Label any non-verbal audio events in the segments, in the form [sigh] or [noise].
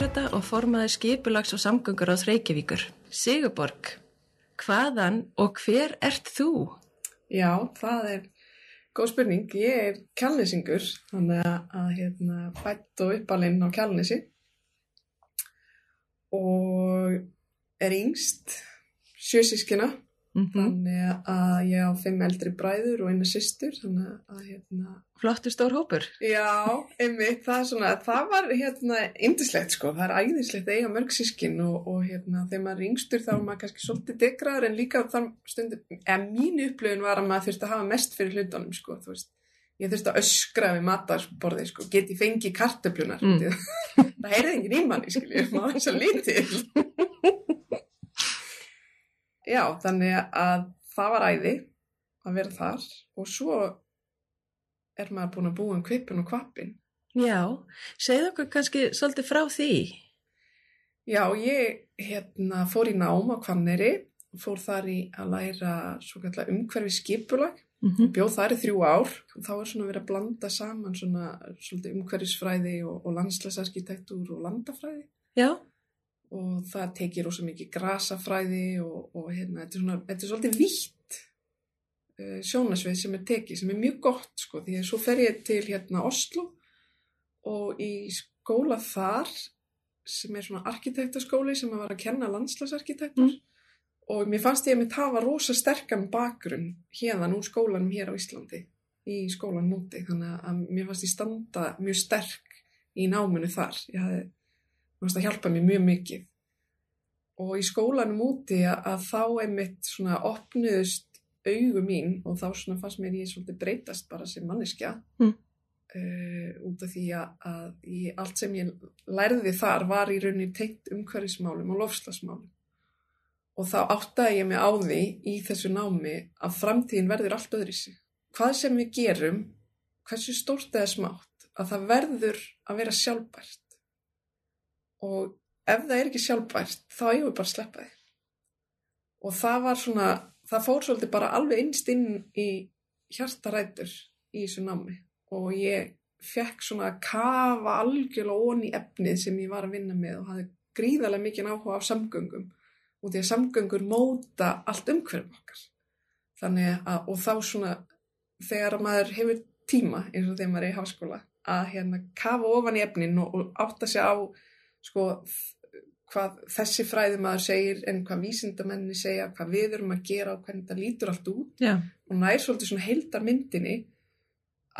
Pírata og formaði skipulags og samgöngur á Reykjavíkur. Sigurborg, hvaðan og hver ert þú? Já, það er góð spurning. Ég er kjálnisingur, þannig að, hérna, fætt og uppalinn á kjálnisi og er yngst sjösískina Mm -hmm. þannig að ég á fimm eldri bræður og eina að hérna Flottur stór hópur. já, einmitt, það svona það var hérna indislegt sko það er æðislegt að eiga mörg sískin og, og hérna þegar maður yngstur þá er maður kannski svolítið degraður en líka þann stundum eða mín upplöfun var að maður þurfti að hafa mest fyrir hlutunum sko, þú veist ég þurfti að öskra við matarborði sko, geti fengið kartöflunar Mm. [laughs] það heyrði enginn í manni skiljið, maður er svo lítið Já, þannig að það var æði að vera þar og svo er maður búin að búa um kvipin og kvapin. Já, segð okkur kannski svolítið frá því. Já, ég hérna, fór í nám á Hvanneri, fór þar í að læra umhverfi skipulag, Mm -hmm. bjóð þar í þrjú ár og þá er svona verið að blanda saman svona umhverfisfræði og, og landslæsarkitektúr og landafræði Já, og það tekið rosa mikið grasafræði og, og hérna, þetta er, svona, þetta er svolítið vítt uh, sjónasvið sem er tekið, sem er mjög gott sko, því að svo fer ég til hérna Oslo og í skóla þar sem er svona arkitektaskóli sem að var að kenna landslæsarkitektur Mm. og mér fannst ég að mitt hafa rosa sterkan bakgrunn hérðan úr skólanum hér á Íslandi í skólan múti, þannig að mér fannst ég standa mjög sterk í náminu þar, ég hafði mér það hjálpa mér mjög mikið og í skólanum úti að, að þá einmitt svona opnuðust augu mín og þá svona fannst mér ég svolítið breytast bara sem manneskja Mm. uh, út af því að, að í allt sem ég lærði þar var í rauninni tengt umhverfismálum og lofslagsmálum og þá áttaði ég mig á því í þessu námi að framtíðin verður allt öðri sig. Hvað sem við gerum, hversu stórt eða smátt, að það verður að vera sjálfbært og ef það er ekki sjálfbært þá eigum við bara að sleppa því. Og það var svona það fór svolítið bara alveg innst inn í hjartarætur í þessu námi. Og ég fekk svona að kafa algjörlega onni efnið sem ég var að vinna með og hafði gríðarlega mikið áhuga á samgöngum. Og því að samgöngur móta allt umhverfum okkar. Þannig að og þá svona þegar maður hefur tíma eins og þegar maður er í háskóla að hérna kafa ofan í efnin og, og átta sig á sko hvað þessi fræðumæður segir en hvað vísindamenni segja, hvað við erum að gera og hvernig þetta lítur allt út. Já, og nær svolítið svona heildar myndinni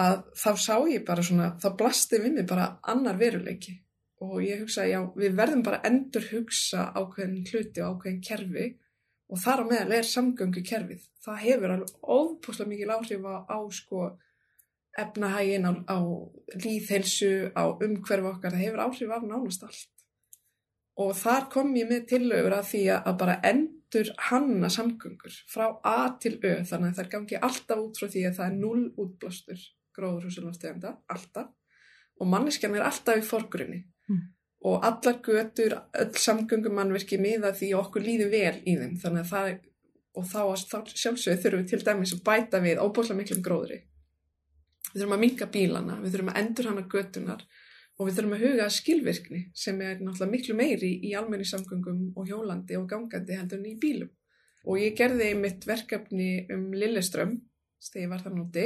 að þá sá ég bara svona, þá blasti við mig bara annar veruleiki. Og ég hugsa, já, við verðum bara endur hugsa ákveðin hluti og ákveðin kerfi og þar á meðal er samgöngu kerfið. Það hefur alveg óbúslega mikil áhrif á, á sko efnahægin, á, á líðhelsu, á umhverfu okkar, það hefur áhrif af nánast allt. Og þar kom ég með tillögur að því að bara endur hanna samgöngur frá A til Ö þannig að það gangi alltaf út frá því að það er null útblástur gróðurhúsuloftegunda, alltaf. Og manneskjan er alltaf í forgrunni. Mm. og allar götur, öll samgöngumannverki miða því okkur líði vel í þeim. Þannig að það er, og þá, þá sjálfsögðu þurfum við til dæmis að bæta við óbúslega miklum gróðri við þurfum að minga bílana, við þurfum að endur hana götunar og við þurfum að huga skilvirkni sem er náttúrulega miklu meiri í almenni samgöngum og hjólandi og gangandi heldur en í bílum. Og ég gerði mitt verkefni um Lilleström, þegar ég var þar núti,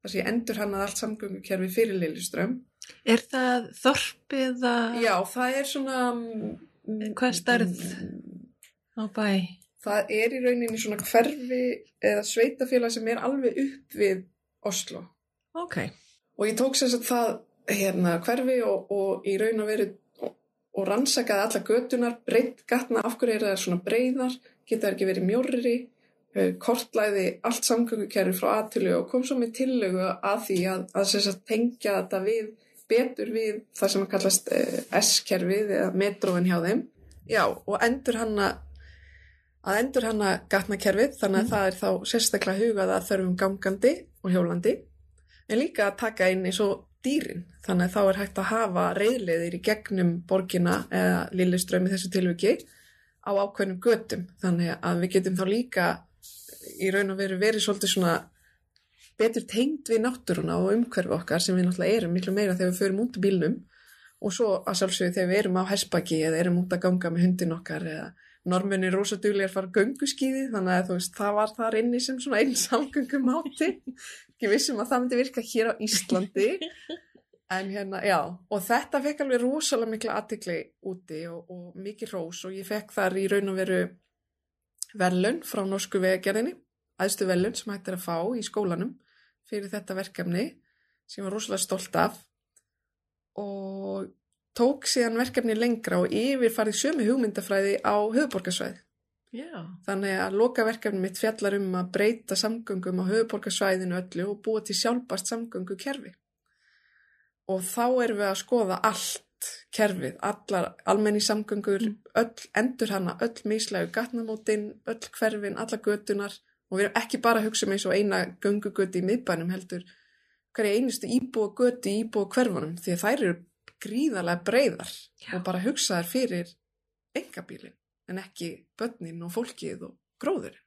þar sem ég endur hann að allt samgöngukerfi fyrir Lilleström. er það þorpið að Já, það er svona... mm, Hvað stærð? á bæ? Það er í rauninni svona hverfi eða sveitafélag sem er alveg upp við Oslo. Ok, Og ég tók sér það hérna hverfi og, og í raun og veru og, og rannsakaði alla götunar, breytt gatna, af hverju er það svona breyðar, geta það ekki verið mjórri, eh, kortlæði allt samgöngukerfi frá aðtölu og kom svo með tillögu að því að, að sagt, tengja þetta við betur við það sem að kallast eh, S-kerfið eða metróin hjá þeim. Já, og endur hanna að endur hanna gatnakerfið þannig að það er þá sérstaklega hugað að þörfum gangandi og hjólandi en líka að taka inn eins og dýrin. Þannig að þá er hægt að hafa reyðleðir í gegnum borgina eða lilliströmi þessu tilviki á ákveðnum götum. Þannig að við getum þá líka í raun og veru verið svolítið svona betur tengd við náttúruna og umhverfi okkar sem við náttúrulega erum miklu meira þegar við förum út í bílnum. Og svo að sjálfsögðu þegar við erum á hespaki eða erum út að ganga með hundin okkar eða norminni rosadugli er fara gönguskíði. Þannig að þú veist það var þar inni sem svona einn samgöngum átti ekki vissum að það myndi virka hér á Íslandi [laughs] en hérna já og þetta fekk alveg rosalega mikla aðtikli úti og, og mikið rós og ég fekk þar í raun og veru velun frá norsku vegagerðinni aðstu velun sem hættir að fá í skólanum fyrir þetta verkefni sem ég var rosalega stolt af og tók síðan verkefni lengra og yfirfarið sömu hugmyndafræði á höfuborgarsvæði. Já. Þannig að loka verkefni mitt fjallar um að breyta samgöngum á höfuborgarsvæðinu öllu og búa til sjálfbart samgöngu kerfi. Og þá erum við að skoða allt kerfið, allar almenni samgöngur, Mm. öll endur hana, öll mislegu gatnamótin, öll hverfin, alla götunar og við erum ekki bara að hugsa um eins og eina göngugöti í miðbænum heldur hverja einustu íbúa göti í íbúa hverfunum því að þær eru gríðarlega breyðar Já. og bara hugsaðar fyrir engabílin en ekki börnin og fólkið og gróðurinn.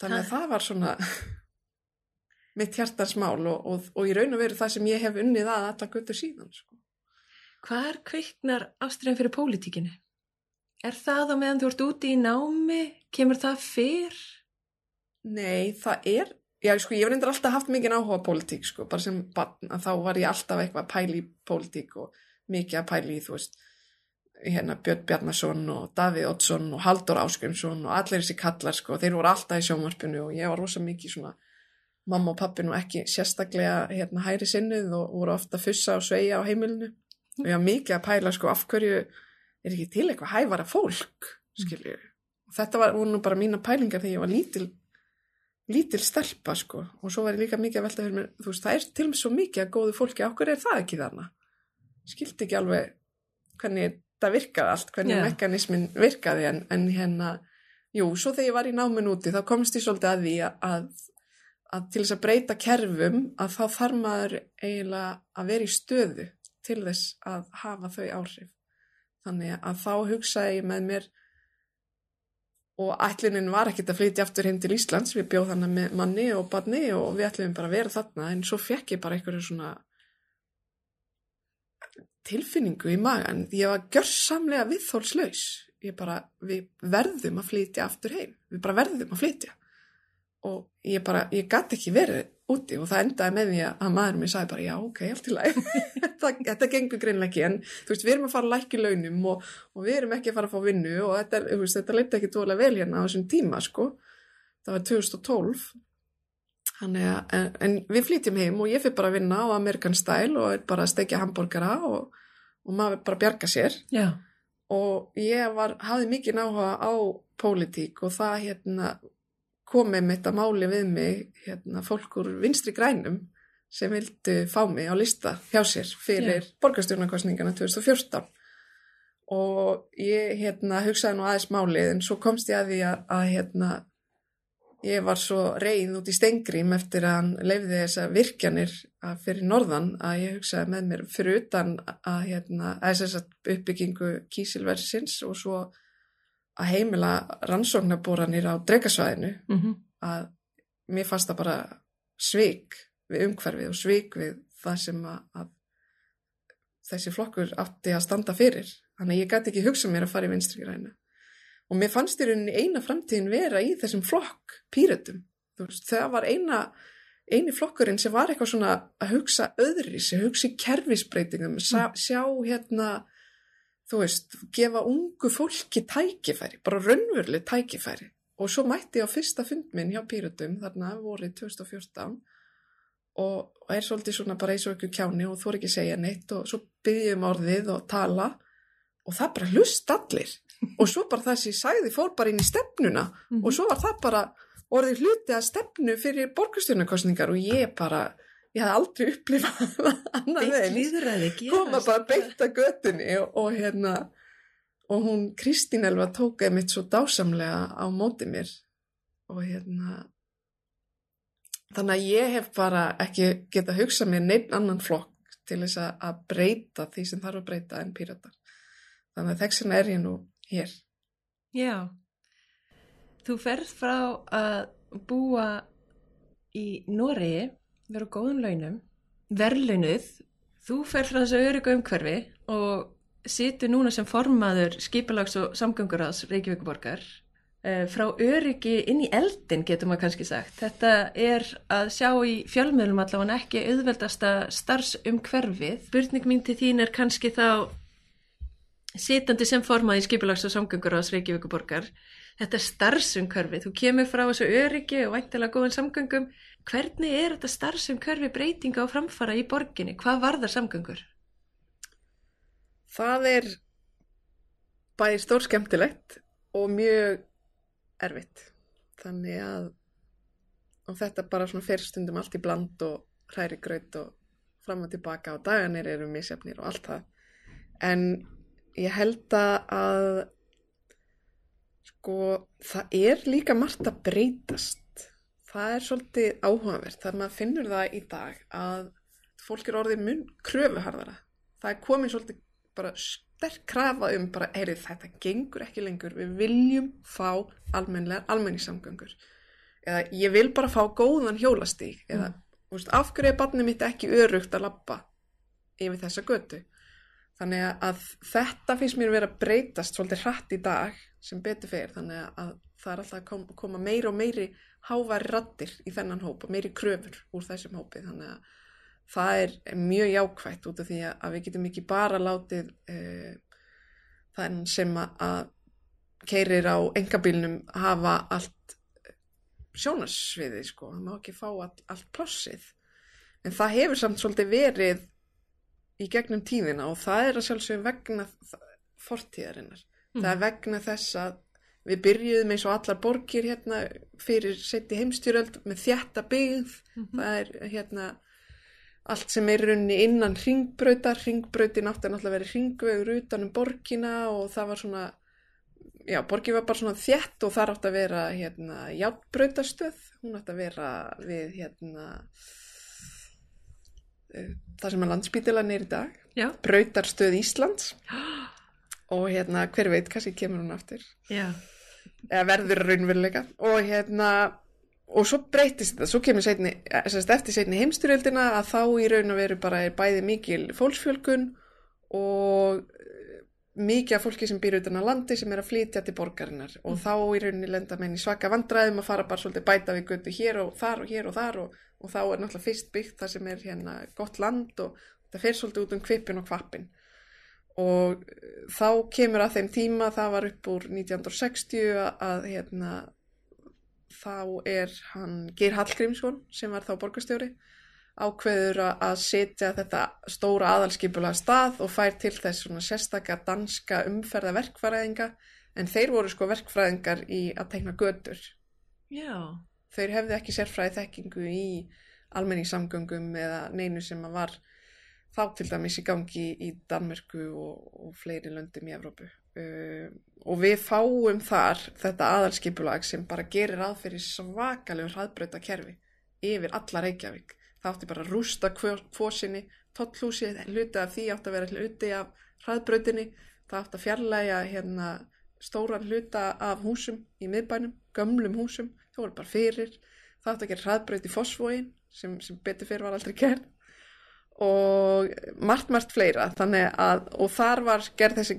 Þannig að Það- var svona [laughs] mitt hjartarsmál og, og, og í raun og veru það sem ég hef unnið að alla göttur síðan. Sko. Hvar kviknar ástriðan fyrir pólitíkinu? Er það á meðan þú ert úti í námi? Kemur það fyrr? Nei, það er, já sko, ég reyndar alltaf haft mikið áhuga pólitík, sko, bara sem barn, að þá var ég alltaf eitthvað að pæli í pólitík og mikið að pæli í, þú veist, hérna Björn Bjarnason og Davíð Oddsson og Haldur Áskrimsson og allir þessi kallar, sko, þeir voru alltaf í sjónvarpinu og ég var rosa mikið svona, mamma og pappi nú ekki sérstaklega hérna hæri sinnuð og voru ofta fussa og sveia á heimilinu. Og ég var mikið að pæla, sko, af hverju er ekki til eitthvað hæfara fólk, skilju. Og þetta var, voru nú bara mína pælingar þegar ég var lítil lítil stelpa sko. Og svo var ég líka mikið að velta fyrir mér, þú veist, það er til og með svo mikið að góðu fólki, okkur er það ekki þarna? Skildi ekki alveg hvernig það virkaði allt, hvernig Já. mekanismin virkaði en, en hérna jú, svo þegar ég var í náminn úti þá komst ég svolítið að því að, að til þess að breyta kerfum að þá þarf maður eiginlega að vera í stöðu til þess að hafa þau áhrif þannig að þá hugsaði ég með mér og ætlunin var ekkert að flytja aftur heim til Íslands, við bjóð þannig með manni og barni og við ætlum bara að vera þarna en svo fekk ég bara einhverju svona tilfinningu í magan, ég var gjörsamlega viðþólslaus, ég bara við verðum að flytja aftur heim. Við bara verðum að flytja. Og ég bara, ég gæti ekki verið úti og það endaði með því að maður mér sagði bara já, ok, allt í lagi. [laughs] Þetta, þetta gengur greinlega ekki, en þú veist, við erum að fara að lækki launum og, og við erum ekki að fara að fá vinnu og þetta, þetta leiti ekki tólega vel hérna á þessum tíma, sko. Það var 2012 Þannig að, en, en við flytjum heim og ég fyrir bara að vinna á American Style og er bara að stekja hambúrgara og, og maður bara bjarga sér Já. og ég var, hafði mikið náhuga á pólitík og það hérna komið mitt að máli við mig hérna, fólk úr vinstri grænum sem vildu fá mig á lista hjá sér fyrir yeah. borgarstjórnarkostningana 2014 og ég hérna hugsaði nú aðeins málið en svo komst ég að því að, að hérna ég var svo reið út í stengrím eftir að hann leifði þessa virkjanir fyrir norðan að ég hugsaði með mér fyrir utan að, hérna, uppbyggingu kísilversins og svo að heimila rannsóknarboranir á dregasvæðinu Mm -hmm. að mér fannst það bara svik við umhverfið og svik við það sem að, að þessi flokkur átti að standa fyrir. Þannig að ég gæti ekki hugsa mér að fara í vinstri græna og mér fannst í rauninni eina framtíðin vera í þessum flokk píratum það var eina eini flokkurinn sem var eitthvað svona að hugsa öðri, sem hugsa í kerfisbreytingum sjá, hérna þú veist, gefa ungu fólki tækifæri, bara raunveruleg tækifæri. Og svo mætti ég á fyrsta fundminn hjá Píratum þarna vorið 2014 og, og er svolítið svona bara eins og ekki kjáni og þú er ekki að segja neitt og svo byggjum orðið og tala og það bara hlust allir og svo bara það sem ég sagði fór bara inn í stefnuna. Mm -hmm. og svo var það bara orðið hluti að stefnu fyrir borgarstjórnarkostningar og ég bara ég hafði aldrei upplifað [laughs] annað eins. koma bara beint að göttinni og, og hérna og hún Kristín Elva tókaði mitt svo dásamlega á móti mér. Og hérna þannig að ég hef bara ekki geta hugsað mér neitt annan flokk til þess að breyta því sem þarf að breyta en píratar. Þannig að þess vegna er ég nú hér Já Þú ferð frá að búa í Nóri vera á góðum launum verðlaunuð Þú fer frá þessu öryggu umhverfi og situr núna sem formaður skipalags og samgönguráðs Reykjavíkuborgar eh, frá öryggi inn í eldin getur maður kannski sagt. Þetta er að sjá í fjölmiðlum allavega ekki auðveldasta starfsumhverfið. Spurning mín til þín er kannski þá sitandi sem formaði í skipalags og samgönguráðs Reykjavíkuborgar. Þetta er starfsumhverfið. Þú kemur frá þessu öryggi og væntilega góðan samgöngum. Hvernig er þetta starfsumhverfi breytinga á framfara í borginni? Hvað varðar samgöngur? Það er bæði stór skemmtilegt og mjög erfitt. Þannig að og þetta bara svona fyrstundum allt í bland og hræri gröð og fram og tilbaka og daganir eru misjafnir og allt það. En ég held að sko það er líka margt að breytast. Það er svolítið áhugavert þar maður finnur það í dag að fólk er orðið mun kröfuharðara. Það er komin svolítið bara sterk krafa um bara, heyrið þetta gengur ekki lengur, við viljum fá almennilegar almenningssamgöngur eða ég vil bara fá góðan hjólastík eða mm. úst, af hverju er barnið mitt ekki örugt að lappa yfir þessa götu þannig að þetta finnst mér að vera breytast svolítið hratt í dag sem betur fyrir þannig að það er alltaf að koma, koma meiri og meiri háværi rattir í þennan hóp og meiri kröfur úr þessum hópi. Þannig að það er mjög jákvægt út af því að við getum ekki bara látið uh, þann sem að keirir á engabílnum hafa allt sjónarsviði sko, það má ekki fá all, allt plossið en það hefur samt svolítið verið í gegnum tíðina og það er að sjálfsögum vegna fortíðarinnar, mm. það er vegna þess að við byrjuðum eins og allar borgir hérna fyrir seti heimstjóröld með þjætta byggð, mm -hmm. það er hérna allt sem er runni innan ringbrautar, ringbrautin átti náttúrulega að vera ringvegur utanum borgina og það var svona, já, borgin var bara svona þjætt og þar átti að vera hérna játbrautastöð, hún átti að vera við hérna það sem er landsbítilan er í dag, já. brautarstöð Íslands [gasps] og hérna hver veit kannski kemur hún aftur, já. eða verður raunveruleika og hérna og svo breytist þetta, svo kemur setni, eftir setni heimstyrjöldina að þá í raun og veru bara er bæði mikil fólksfjölkun og eh, mikið af fólki sem býr utan á landi sem er að flytja til borgarinnar og mm. þá í rauninni lenda menn í svaka vandræðum að fara bara svolítið bæta við götu hér og þar og hér og þar og, og þá er náttúrulega fyrst byggt það sem er hérna gott land og það fer svolítið út um kvipin og kvapin og eh, þá kemur að þeim tíma, það var upp úr 1960 að, hérna þá er hann Geir Hallgrímsson sem var þá borgastjóri ákveður að setja þetta stóra aðalskipulega stað og fær til þess svona sérstakka danska umferða verkfræðinga en þeir voru sko verkfræðingar í að tegna götur. Já. Þeir hefði ekki sérfræði þekkingu í almenningssamgöngum eða neinu sem var þá til dæmis í gangi í Danmörku og, og fleiri löndum í Evrópu. Uh, og við fáum þar þetta aðalskipulag sem bara gerir aðferði svakalega hraðbröta kerfi yfir alla Reykjavík. Það átti bara að rústa kvosinni, tóllhúsið, hluti af því átti að vera hluti af hraðbrötinni, það átti að fjarlæga hérna, stóran hluta af húsum í miðbænum, gömlum húsum, það voru bara fyrir, það átti að gera hraðbröti í fosfóin sem, sem betur fyrir var aldrei gerð og margt, margt fleira. Að, og þar var gerð þessi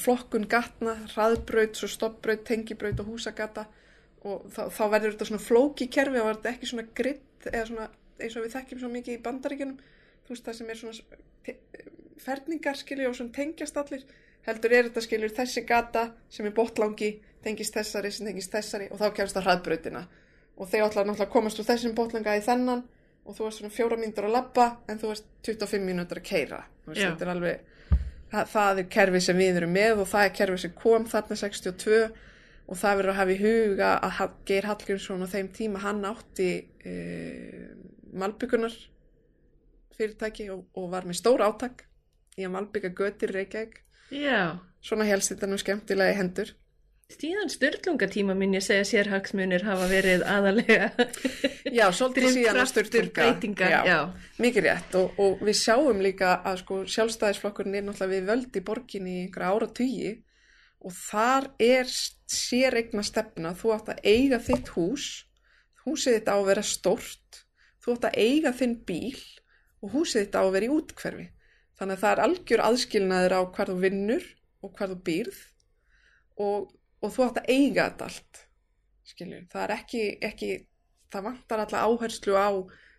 flokkun gatna, hraðbraut svo stoppbraut, tengibraut og húsagata. Og þá, þá verður þetta svona flóki kerfi og verður þetta ekki svona gritt eða svona eins og við þekkjum svo mikið í bandaríkjunum. Þú veist það sem er svona ferningar skilju og svona tengjast allir heldur er þetta skilju þessi gata sem er botlangi, tengist þessari sem tengist þessari og þá kemst það hraðbrautina. Og þeir ætla náttúrulega að komast úr þessum botlanga í þennan og þú varst svona fjóra mínútur að lappa en þú varst 25 mínútur að keira er alveg það, það er kerfi sem við erum með og það er kerfi sem kom þarna 62 og það verður að hafa í huga að Geir Hallgrímsson á þeim tíma hann átti e, malbyggunar fyrirtæki og, og var með stór áttak í að malbygga götir Reykjavík Já. svona helst þetta nú skemmtilega í hendur. Stíðan störtlungatíma minn ég segja sérhagsmunir hafa verið aðalega [laughs] Já, svolítið síðan að störtlunga já, já. Mikið rétt. Og, og við sjáum líka að sko, sjálfstæðisflokkurinn er náttúrulega við völdi borgin í einhverja ára tugi og þar er séregna stefna, þú átt að eiga þitt hús húsið þitt á að vera stort þú átt að eiga þinn bíl og húsið þitt á að vera í útkverfi þannig að það er algjör aðskilnaður á hvar þú vinnur og hvar þú býrð og, og þú átt að eiga þetta allt skilju, það er ekki, ekki það vantar alltaf áherslu á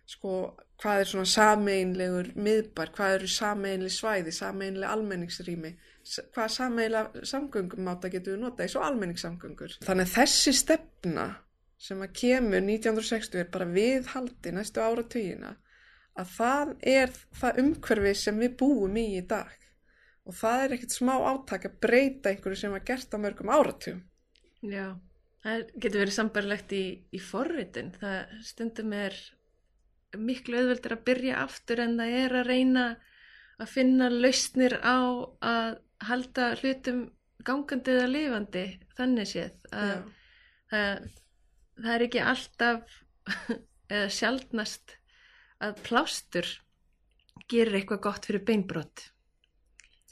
sko, hvað er svona sameinlegur miðbar, hvað eru sameinli svæði, sameinli almenningsrými hvað sameinlega samgöngum átt að getur nota eins og almenningssamgöngur. Þannig að þessi stefna sem að kemur 1960 er bara viðhaldi næstu áratugina að það er það umhverfi sem við búum í í dag. Og það er ekkert smá átak að breyta einhverju sem var gert á mörgum áratugum. Já, það getur verið sambarlegt í, í forritin. Það stundum er miklu auðveldur að byrja aftur en það er að reyna að finna lausnir á að halda hlutum gangandi eða lifandi þannig séð. Að það, það er ekki alltaf [laughs] eða sjálfnast að plástur gerir eitthvað gott fyrir beinbrott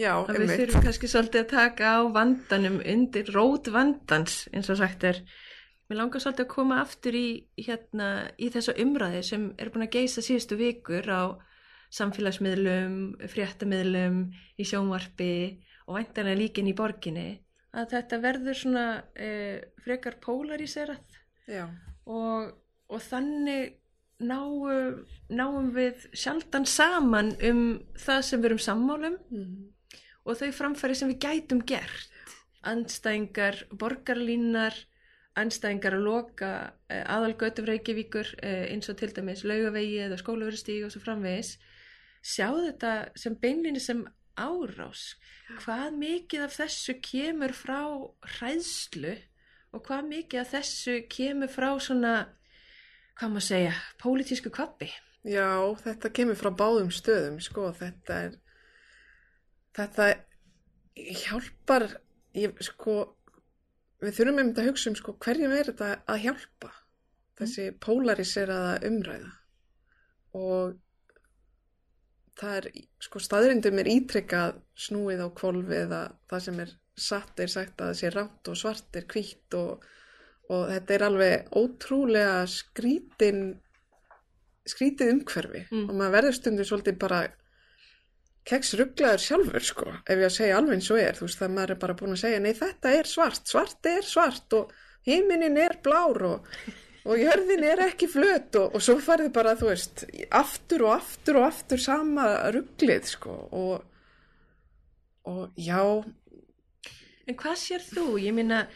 Já, að við þurfum kannski svolítið að taka á vandanum undir rót vandans eins og sagt er. Mér langar svolítið að koma aftur í, hérna, í þessa umræði sem er búin að geisa síðustu vikur á samfélagsmiðlum, fréttamiðlum í sjónvarpi og væntanlega líkin í borginni að þetta verður svona e, frekar pólariserað og, og þannig náum, náum við sjaldan saman um það sem við erum sammálum mm og þau framfæri sem við gætum gert. Andstæðingar, borgarlínar, andstæðingar að loka eh, aðalgötum Reykjavíkur eh, eins og til dæmis laugavegi eða skólaverustíg og svo framvegis. Sjá þetta sem beinlinni sem árás. Hvað mikið af þessu kemur frá hræðslu og hvað mikið af þessu kemur frá svona, hvað maður segja, pólitísku kvappi? Já, þetta kemur frá báðum stöðum, sko, þetta er þetta hjálpar ég, sko, við þurfum einmitt að hugsa um sko, hverjum er þetta að hjálpa þessi mm. polariseraða umræða og það er sko staðrindum er ítrykkað snúið á kvolvið að það sem er satt er sagt að það sé rátt og svart er kvítt og, og þetta er alveg ótrúlega skrítin skrítið umhverfi mm. og maður verður stundir svolítið bara keks rugglaður sjálfur sko, ef ég að segja alveg eins og er, þú veist, það maður er bara búin að segja nei þetta er svart, svart er svart og heiminin er blár og, og jörðin er ekki flöt og, og svo farið bara, þú veist, aftur og aftur og aftur sama rugglið sko og, og já. En hvað sér þú? Ég minna,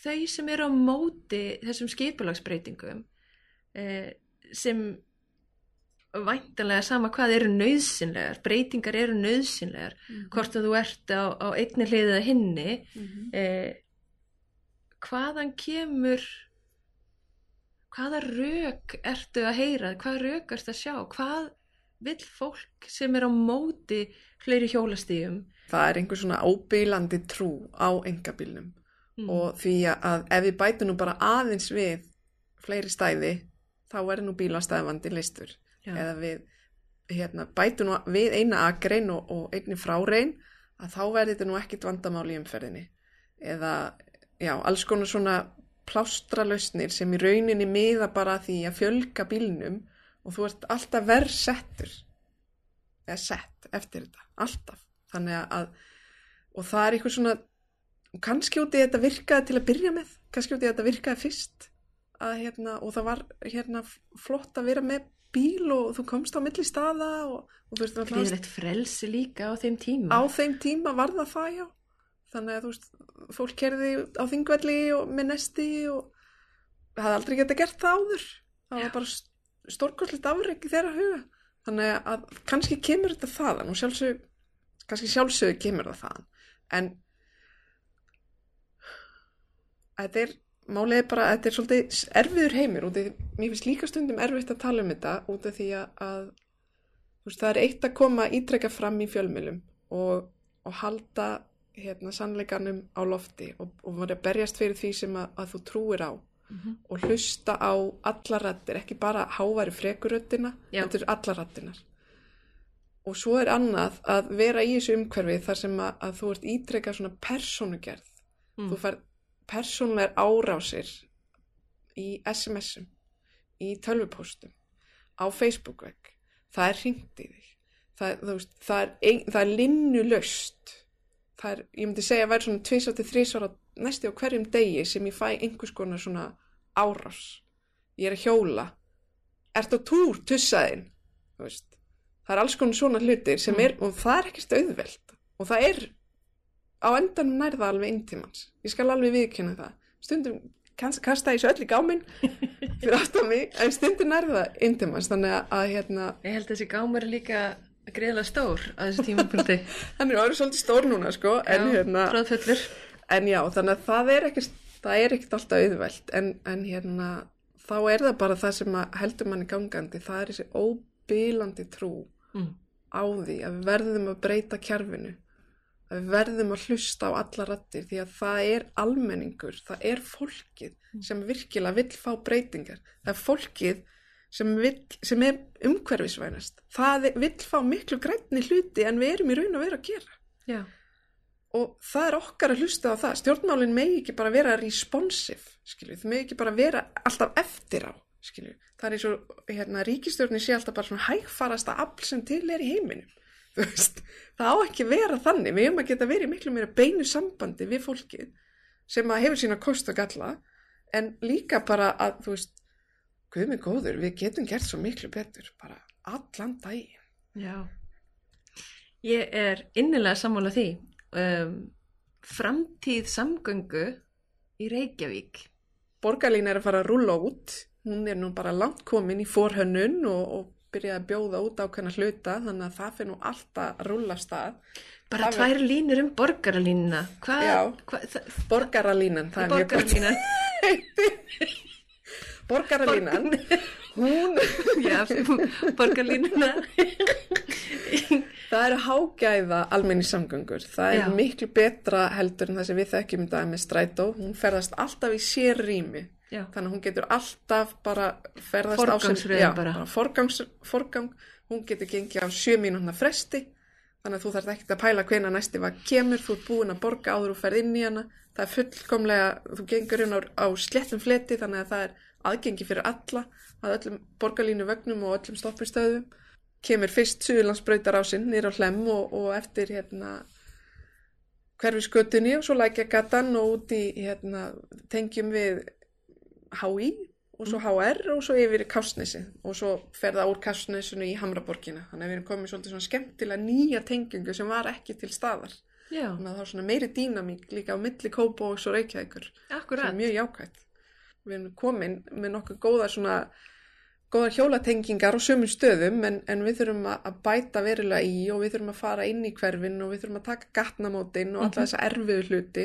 þau sem eru á móti þessum skipulagsbreytingum eh, sem væntanlega sama hvað eru nöðsynlegar, breytingar eru nöðsynlegar, mm -hmm. hvort að þú ert á, á einni hliðið að hinni, mm -hmm. eh, hvaðan kemur, hvaða rauk ertu að heyra, hvaða rauk ertu að sjá, hvað vil fólk sem er á móti fleiri hjólastígum? Það er einhver svona óbílandi trú á engabílnum mm. og því að ef við bætum nú bara aðeins við fleiri stæði, þá er nú bílastæðvandi listur. Já. eða við hérna, bætu nú við eina agrein og, og einni frárein að þá verður þetta nú ekkit vandamál í umferðinni eða já, alls konar svona plástralausnir sem í rauninni miða bara því að fjölga bílnum og þú ert alltaf verð settur eða sett eftir þetta, alltaf þannig að, og það er eitthvað svona kannski úti þetta virkaði til að byrja með, kannski úti þetta virkaði fyrst að hérna, og það var hérna flott að vera með bíl og þú komst á milli staða og, og eitt frelsi líka á þeim tíma. Á þeim tíma var það það já. Þannig að þú veist, fólk kerði á þingvelli og með nesti og það hafði aldrei gett að gert það áður. Það já. var bara stórkosleitt afregi þeirra huga. Þannig að kannski kemur þetta þaðan og sjálfsög kannski sjálfsög kemur það þaðan. En þetta er er bara að þetta er svolítið erfiður heimir og mér finnst líka stundum erfitt að tala um þetta út af því að veist, það er eitt að koma ítrekka fram í fjölmjölum og, og halda hérna, sannleikanum á lofti og, og verða berjast fyrir því sem að, að þú trúir á mm -hmm. og hlusta á alla rættir, ekki bara háværi frekuröttina, þetta er alla rættinar og svo er annað að vera í þessu umhverfi þar sem að, að þú ert ítrekka svona persónugerð mm. þú fær persónlegar árásir í SMS-um, í tölvupóstum, á Facebook-vegg, það er hringt í þig. það, veist, það er, ein, það er linnulöst það er, ég myndi segja að væri svona tvisar til þrísar næsti á hverjum degi sem ég fæ einhvers konar svona árás. Ég er að hjóla. Ert á túr, tussaðinn það er alls konar svona hlutir sem Mm. er, og það er ekkert auðvelt. Og það er á endanum nærða alveg intímans ég skal alveg viðkynna það stundum kans- kasta ég svo öll í gáminn [laughs] fyrir aftan mig, en stundum nærða intímans, þannig að, að hérna Ég held að þessi gámur er líka greiðlega stór að þessu tímapunkti. [laughs] hann er orðið svolítið stór núna sko, en Já, hérna Tróðfullur. En já, þannig að það er ekkert, það er ekkert alltaf auðvelt, en, en hérna, þá er það bara það sem að heldur manni gangandi, það er þessi óbílandi trú Mm. á því að við verðum að breyta kjærfinu, að við verðum að hlusta á alla rattir, því að það er almenningur, það er fólkið sem virkilega vill fá breytingar, það er fólkið sem, vill, sem er umhverfisvænast, það vill fá miklu grænni hluti en við erum í raun að vera að gera. Já. og það er okkar að hlusta á það. Stjórnmálinn megi ekki bara vera responsive skilju, þau megi ekki bara vera alltaf eftir á skilju, það er eins og hérna, ríkistjórnin sé alltaf bara svona hægfarasta afl sem til er í heiminum veist, það á ekki vera þannig við höfum að geta verið miklu meira beinu sambandi við fólkið sem að hefur sína kost og galla en líka bara að þú veist, guð mig góður, við getum gert svo miklu betur, bara allan daginn Já. Ég er innilega sammála því. Um, framtíð samgöngu í Reykjavík. Borgarlín er að fara að rúlla út, hún er nú bara langt komin í forhönnun og, og byrjaði að bjóða út ákveðna hluta þannig að það fyrir nú alltaf að rúlla af stað. Bara Það tvær línur um borgarlínuna. Hvað? Hva, það, Borgaralínan, það er borgarlínan. Borgaralínan, [laughs] hún, [laughs] Já, borgarlínuna. það eru hágæða almenni samgöngur. Það er Já. miklu betra heldur en það sem við þekkjum í dag með strætó. Hún ferðast alltaf í sér rými. Já. Þannig að hún getur alltaf bara ferðast á Forgangsröðun já, bara. forgangs, forgang, hún getur gengið á sjö mínúna fresti. Þannig að þú þarf ekki að pæla hvena næsti var kemur, þú ert búin að borga áður og ferð inn í hana, það er fullkomlega þú gengur inn á, á sléttum fleti þannig að það er aðgengi fyrir alla. Að öllum borgarlínu vögnum og öllum stoppistöðum kemur fyrst Suðurlandsbrautar á sinn nýr á hlem og, og eftir hérna hverfiskötunni og svo lækja gatan og út í hérna, tengjum við HÍ og svo HR og svo yfir í Kásnesi og svo fer það úr Kásnesinu í Hamraborgina. Þannig að við erum komið svolítið svona skemmtilega nýja tengingu sem var ekki til staðar. Já, þannig að það er svona meiri dýnamík líka á milli Kópa og svo Reykjavíkur sem er mjög jákvætt. Við erum komin með nokkuð góðar svona góðar hjólatengingar á sömum stöðum en, en við þurfum að bæta verulega í og við þurfum að fara inn í hverfin og við þurfum að taka gatnamótin og alla þessa erfiðu hluti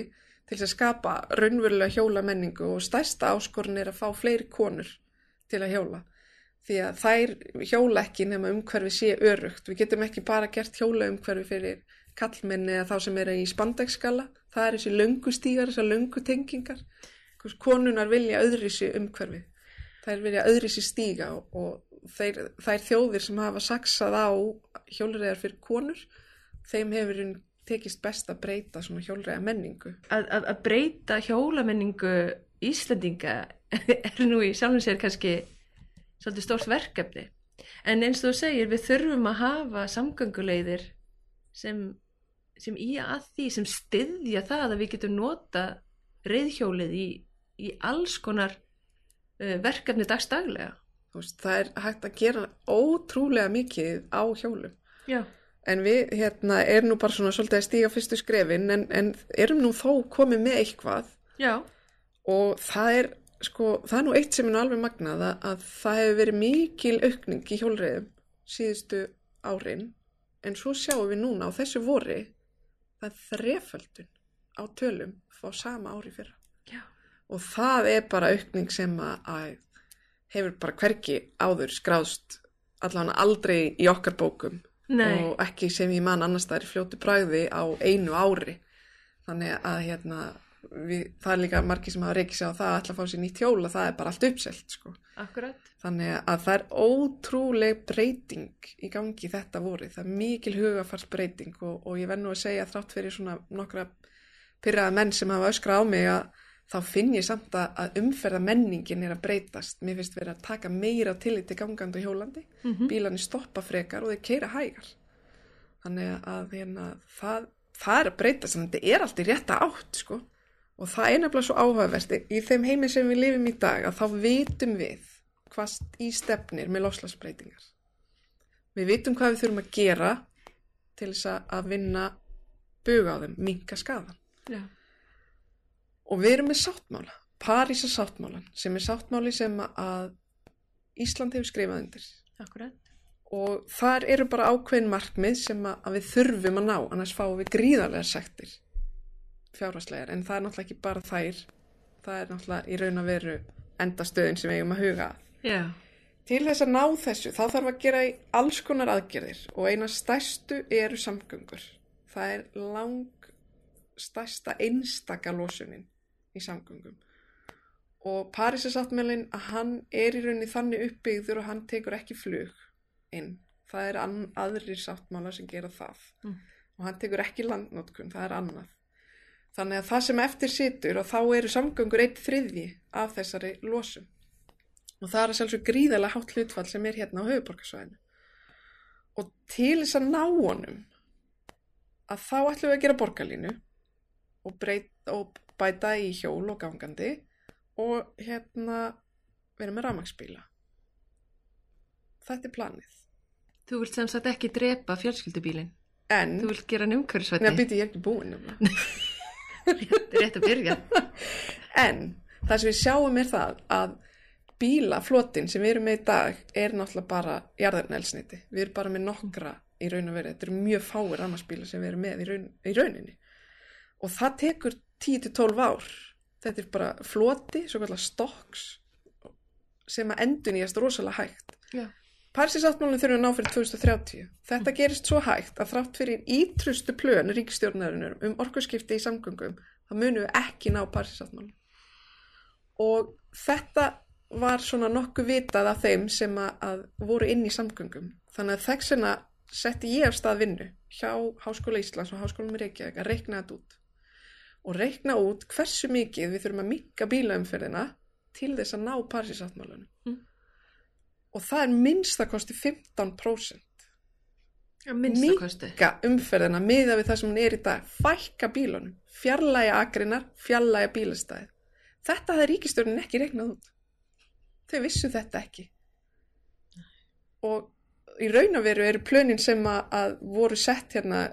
til að skapa raunverulega hjóla menningu og stærsta áskorun er að fá fleiri konur til að hjóla. Því að þær hjóla ekki nema umhverfi sé örugt við getum ekki bara gert hjóla umhverfi fyrir kallmenni eða þá sem eru í spandegskala það er þessi löngu stígar, þessar löngu tengingar. Konunar vilja öðrisi umhverfi. Þær vilja öðrisi stíga og, þeir, þær þjóðir sem hafa saksað á hjólreiðar fyrir konur þeim hefur tekist best að breyta svona hjólreiða menningu Að, að, að breyta hjólamenningu Íslandinga [laughs] er nú í sjálfum sér kannski svolítið stórt verkefni. En eins og þú segir, við þurfum að hafa samgönguleiðir sem, sem í að því, sem styðja það að við getum nota reyðhjólið í, í alls konar uh, verkefni dagstaglega. Það er hægt að gera ótrúlega mikið á hjólum Já. En við hérna erum nú bara svona svolítið að stíga fyrstu skrefin en, en erum nú þó komið með eitthvað Já. og það er sko, það er nú eitt sem er nú alveg magnað að, að það hefur verið mikil aukning í hjólreiðum síðustu árin en svo sjáum við núna á þessu vori það er þreföldun á tölum fá sama ári fyrra Já. og það er bara aukning sem að, að hefur bara hvergi áður skráðst allan aldrei í okkar bókum Nei. og ekki sem ég man annars það er fljótu bræði á einu ári þannig að hérna við, það er líka margir sem hafa reykið sig á það að ætla að fá sér nýtt hjóla, það er bara allt uppselt sko. Akkurat. þannig að það er ótrúleg breyting í gangi þetta voru, það er mikil hugafarsbreyting og, og ég vennu að segja þrátt fyrir svona nokkra pyrraða menn sem hafa öskra á mig að þá finn ég samt að, umferða menningin er að breytast, mér finnst verið að taka meira tillit til gangandi og hjólandi, Mm bílarnir stoppa frekar og þeir keira hægar Þannig að hérna, það, það er að breyta sem þetta er allt í rétta átt sko. Og það er nefnilega svo áhugaversti í þeim heimi sem við lifum í dag að þá vitum við hvað í stefnir með lofslagsbreytingar. Við vitum hvað við þurfum að gera til þess að vinna buga á þeim, minka skadan. Já. Og við erum með sáttmála, Parísa sáttmálan, sem er sáttmáli sem að Ísland hefur skrifað undir. Akkurat. Og þar eru bara ákveðin markmið sem að, við þurfum að ná, annars fáum við gríðarlega sektir fjárhastlegar. En það er náttúrulega ekki bara þær, það er náttúrulega í raun að veru endastöðin sem við eigum að huga. Já. Til þess að ná þessu þá þarf að gera í alls konar aðgerðir og eina stærstu eru samgöngur. Það er lang stærsta einstaka losunin í samgöngum. Og Parísasáttmælinn að hann er í rauninni þannig uppbyggður og hann tekur ekki flug inn. Það er aðrir sáttmála sem gera það. Mm. Og hann tekur ekki landnótkun, það er annað. Þannig að það sem eftir situr og þá eru samgöngur eitt þriðji af þessari losun og það er að sjálfsög gríðarlega hátt hlutfall sem er hérna á höfuborgarsvæðinu. Og til þess að ná honum að þá ætlum við að gera borgarlínu og, breyt, og bæta í hjól og gangandi og hérna vera með ramagsbíla. Þetta er planið. Þú vilt sem sagt ekki drepa fjölskyldubílinn. En, Þú vilt gera hann umhverfisvætti. byrja ég ekki búin nefnilega. Þetta [laughs] er rétt að byrja. [laughs] En það sem við sjáum er það að bílaflotin sem við erum með í dag er náttúrulega bara jarðarnelsniti. Við erum bara með nokkra í raun og verið. Þetta eru mjög fáir ramarsbíla sem við erum með í, raun, í rauninni. Og það tekur 10-12 ár. Þetta er bara floti, svo kallar stokks sem að endur nýjast rosalega hægt. Já. Parsisáttmálinn þurfum að ná fyrir 2030. Þetta gerist svo hægt að þrátt fyrir ítrustu plön ríkstjórnarinnar um orkuskipti í samgöngum, þá munum við ekki ná Parsisáttmálinn. Og þetta var svona nokkuð vitað af þeim sem að, að voru inn í samgöngum. Þannig að þessina setti ég af stað vinnu hjá Háskóla Íslands og Háskóla Reykjavík að reikna þetta út. Og reikna út hversu mikið við þurfum að minka bílaumferðina til þess að ná Parsisáttmálunum. Mm. Og það er minnstakosti 15%. Að minnsta kosti. Minka umferðina miða við það sem hún er í dag. Fækka bílunum. Fjarlæga akrinar, fjarlæga bílastæði. Þetta hafði ríkistjórnin ekki reiknað út. Þau vissu þetta ekki. Og í raun og veru eru plönin sem að, að voru sett hérna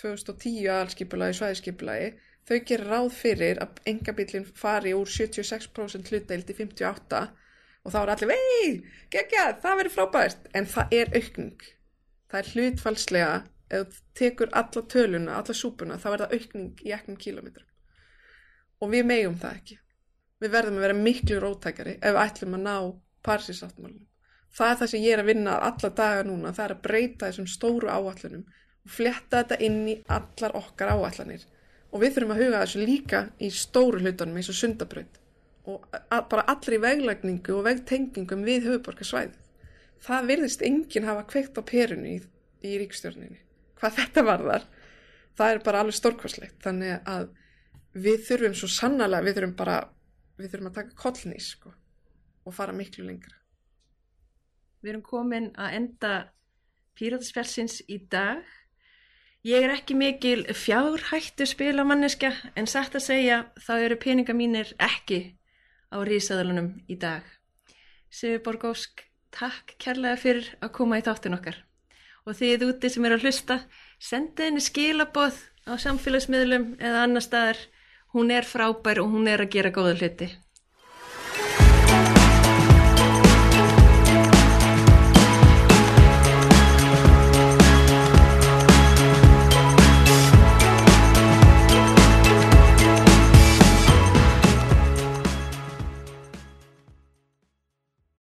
2010 aðalskipulagi, svæðiskipulagi, þau gerir ráð fyrir að engabílinn fari úr 76% hlutdeild í 58 og þá er allir, vei, geggjað, það verður frábært, en það er aukning. Það er hlutfalslega, ef þú tekur alla töluna, alla súpuna, þá er það aukning í eknum kílometrum. Og við megum það ekki. Við verðum að vera miklu rótækari ef við ætlum að ná parsisáttmálunum. Það er það sem ég er að vinna alla daga núna, það er að breyta þessum stóru áallunum og fletta þetta inn í allar okkar áallanir. Og við þurfum að huga þessu líka í stóru hlutunum eins og sundabraut og bara allri veglægningu og vegtengingum við höfuborgarsvæðið. Það virðist enginn hafa kveikt á perunni í, í ríkstjórninni. Hvað þetta varðar, það er bara alveg stórkvarslegt. Þannig að við þurfum svo sannlega, við þurfum bara, við þurfum að taka kollnís sko, og fara miklu lengra. Við erum komin að enda Píratasfjálsins í dag. Ég er ekki mikil fjárhættu spilamanneska en satt að segja þá eru peninga mínir ekki á rísaðalunum í dag. Sigur Borgósk, takk kærlega fyrir að koma í þáttin okkar. Og þið úti sem eru að hlusta, sendið henni skilaboð á samfélagsmiðlum eða annar staðar. Hún er frábær og hún er að gera góða hluti.